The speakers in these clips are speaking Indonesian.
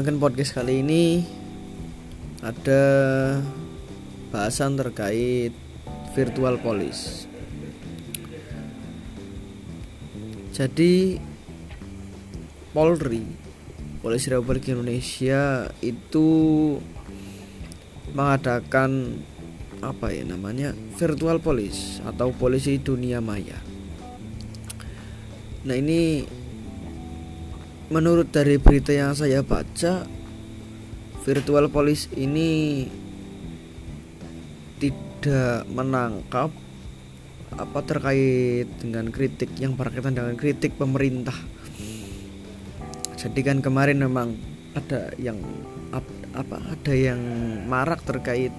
mendengarkan podcast kali ini ada bahasan terkait virtual police. Jadi Polri, Polisi Republik Indonesia itu mengadakan apa ya namanya virtual police atau polisi dunia maya. Nah ini menurut dari berita yang saya baca virtual police ini tidak menangkap apa terkait dengan kritik yang berkaitan dengan kritik pemerintah. Jadi kan kemarin memang ada yang apa ada yang marak terkait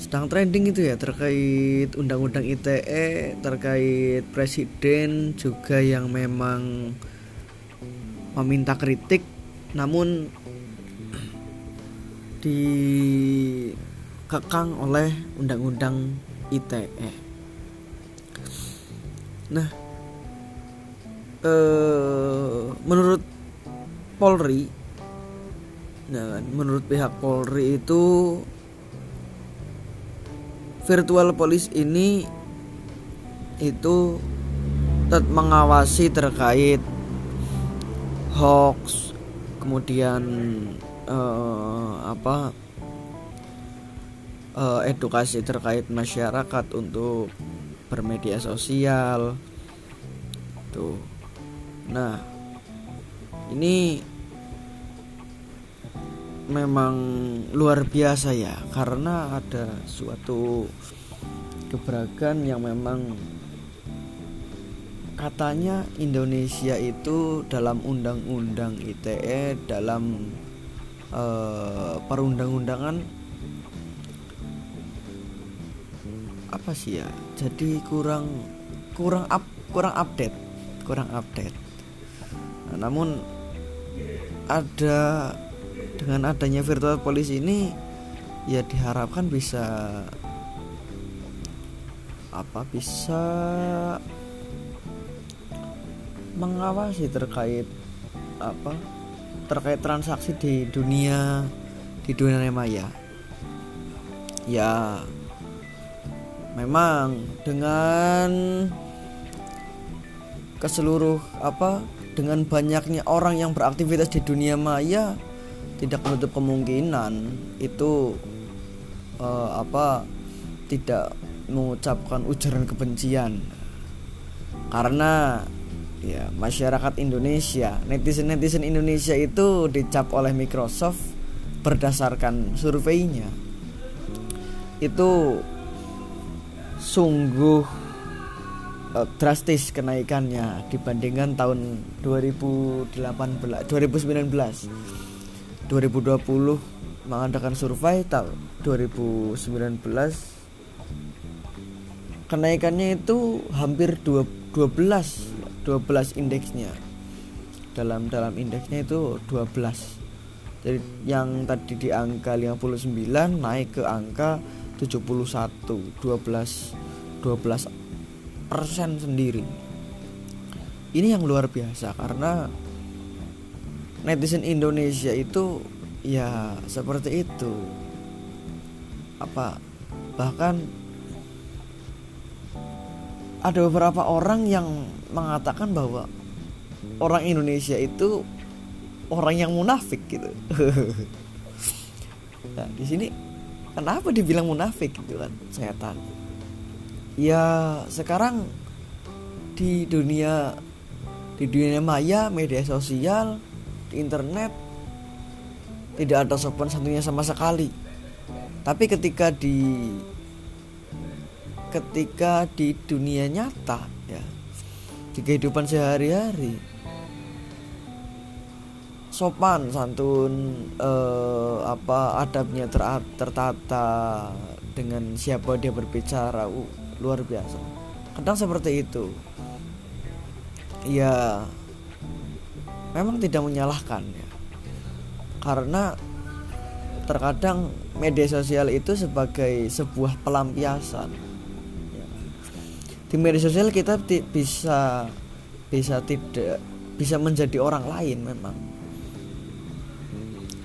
sedang trending itu ya terkait undang-undang ITE terkait presiden juga yang memang meminta kritik namun dikekang oleh undang-undang ITE. Nah, eh, menurut Polri, nah, menurut pihak Polri itu virtual police ini itu mengawasi terkait hoax kemudian uh, apa uh, edukasi terkait masyarakat untuk bermedia sosial tuh. Nah ini memang luar biasa ya karena ada suatu keberagaman yang memang katanya Indonesia itu dalam undang-undang ITE dalam uh, perundang-undangan apa sih ya jadi kurang kurang up kurang update kurang update. Nah, namun ada dengan adanya virtual police ini ya diharapkan bisa apa bisa mengawasi terkait apa terkait transaksi di dunia di dunia maya. Ya memang dengan ke seluruh apa dengan banyaknya orang yang beraktivitas di dunia maya tidak menutup kemungkinan itu uh, apa tidak mengucapkan ujaran kebencian. Karena ya masyarakat Indonesia netizen netizen Indonesia itu dicap oleh Microsoft berdasarkan surveinya. Itu sungguh uh, drastis kenaikannya dibandingkan tahun 2018 2019 2020 mengadakan survei tahun 2019 kenaikannya itu hampir 12 12 indeksnya. Dalam dalam indeksnya itu 12 jadi yang tadi di angka 59 naik ke angka 71 12 12 persen sendiri. Ini yang luar biasa karena netizen Indonesia itu ya seperti itu. Apa? Bahkan ada beberapa orang yang mengatakan bahwa orang Indonesia itu orang yang munafik gitu. nah, di sini kenapa dibilang munafik gitu kan setan? Ya sekarang di dunia di dunia maya, media sosial, di internet tidak ada sopan santunnya sama sekali. Tapi ketika di ketika di dunia nyata ya. Di kehidupan sehari-hari. Sopan santun eh, apa adabnya ter tertata dengan siapa dia berbicara uh, luar biasa. Kadang seperti itu. Ya memang tidak menyalahkan ya. Karena terkadang media sosial itu sebagai sebuah pelampiasan di media sosial kita bisa bisa tidak bisa menjadi orang lain memang.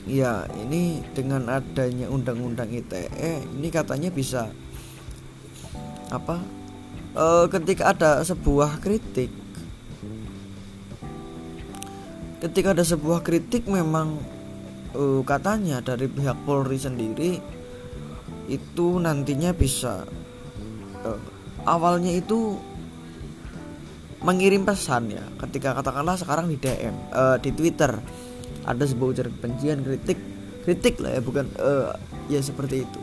Ya ini dengan adanya undang-undang ITE ini katanya bisa apa e, ketika ada sebuah kritik. Ketika ada sebuah kritik memang e, katanya dari pihak Polri sendiri itu nantinya bisa e, awalnya itu mengirim pesan ya. Ketika katakanlah sekarang di DM e, di Twitter ada sebuah ujaran kebencian kritik kritik lah ya bukan uh, ya seperti itu.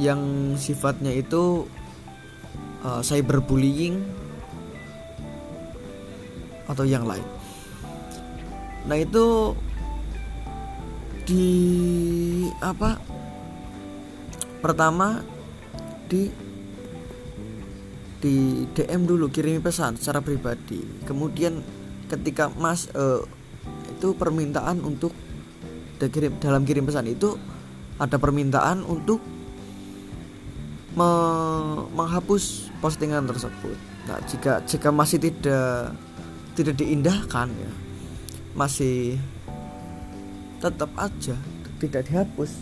Yang sifatnya itu uh, cyberbullying atau yang lain. Nah itu di apa pertama di di DM dulu kirimi pesan secara pribadi kemudian ketika mas uh, itu permintaan untuk dalam kirim pesan itu ada permintaan untuk me menghapus postingan tersebut. Nah, jika jika masih tidak tidak diindahkan ya, masih tetap aja tidak dihapus.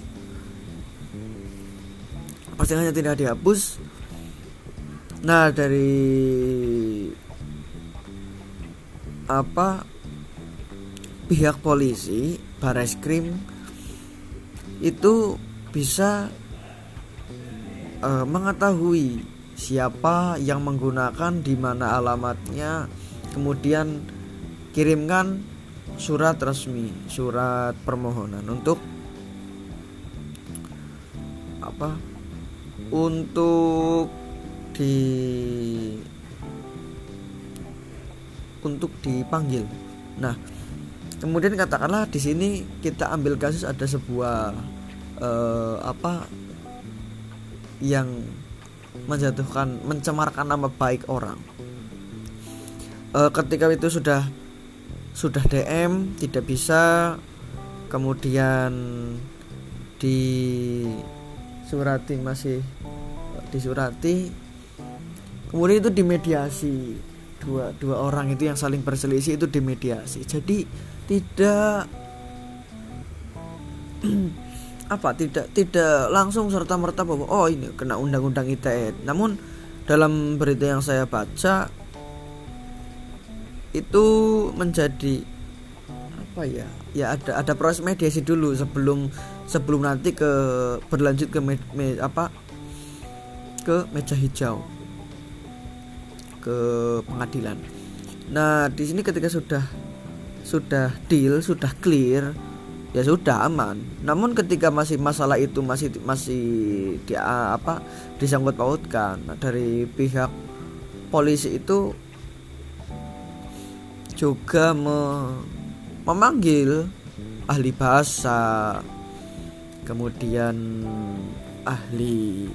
Postingannya tidak dihapus. Nah, dari apa? Pihak polisi bareskrim itu bisa uh, mengetahui siapa yang menggunakan di mana alamatnya kemudian kirimkan surat resmi surat permohonan untuk apa? Untuk di untuk dipanggil. Nah kemudian katakanlah di sini kita ambil kasus ada sebuah uh, apa yang menjatuhkan mencemarkan nama baik orang. Uh, ketika itu sudah sudah DM tidak bisa kemudian di surati masih disurati kemudian itu dimediasi. Dua dua orang itu yang saling berselisih itu dimediasi. Jadi tidak apa tidak tidak langsung serta merta bahwa oh ini kena undang-undang ITE namun dalam berita yang saya baca itu menjadi apa ya ya ada ada proses mediasi dulu sebelum sebelum nanti ke berlanjut ke me, me, apa ke meja hijau ke pengadilan. Nah di sini ketika sudah sudah deal sudah clear ya sudah aman. Namun ketika masih masalah itu masih masih di apa disangkut pautkan dari pihak polisi itu juga me, memanggil ahli bahasa kemudian ahli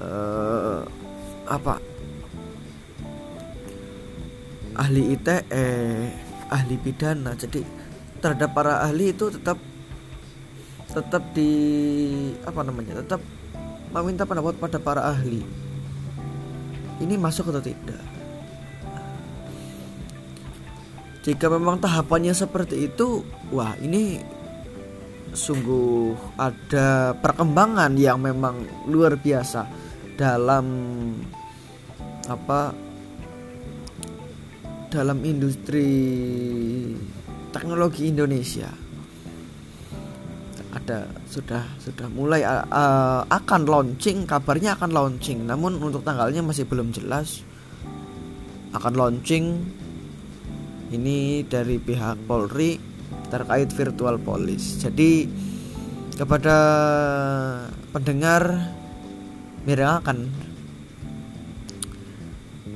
uh, apa ahli ITE ahli pidana. Jadi terhadap para ahli itu tetap tetap di apa namanya tetap meminta pendapat pada para ahli. Ini masuk atau tidak? Jika memang tahapannya seperti itu wah ini sungguh ada perkembangan yang memang luar biasa dalam apa dalam industri teknologi Indonesia. Ada sudah sudah mulai uh, akan launching kabarnya akan launching. Namun untuk tanggalnya masih belum jelas. Akan launching ini dari pihak Polri terkait virtual police. Jadi kepada pendengar Mira akan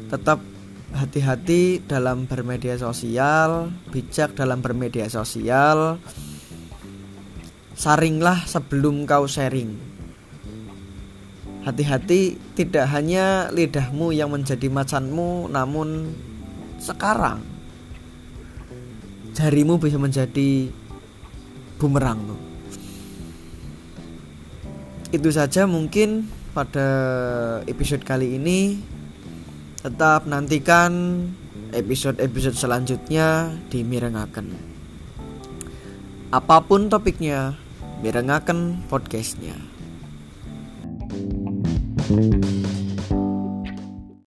tetap hati-hati dalam bermedia sosial, bijak dalam bermedia sosial. Saringlah sebelum kau sharing. Hati-hati tidak hanya lidahmu yang menjadi macanmu, namun sekarang jarimu bisa menjadi bumerang. Itu saja mungkin pada episode kali ini. Tetap nantikan episode-episode selanjutnya di Mirengaken. apa pun topiknya mirengaken podcastnya thank you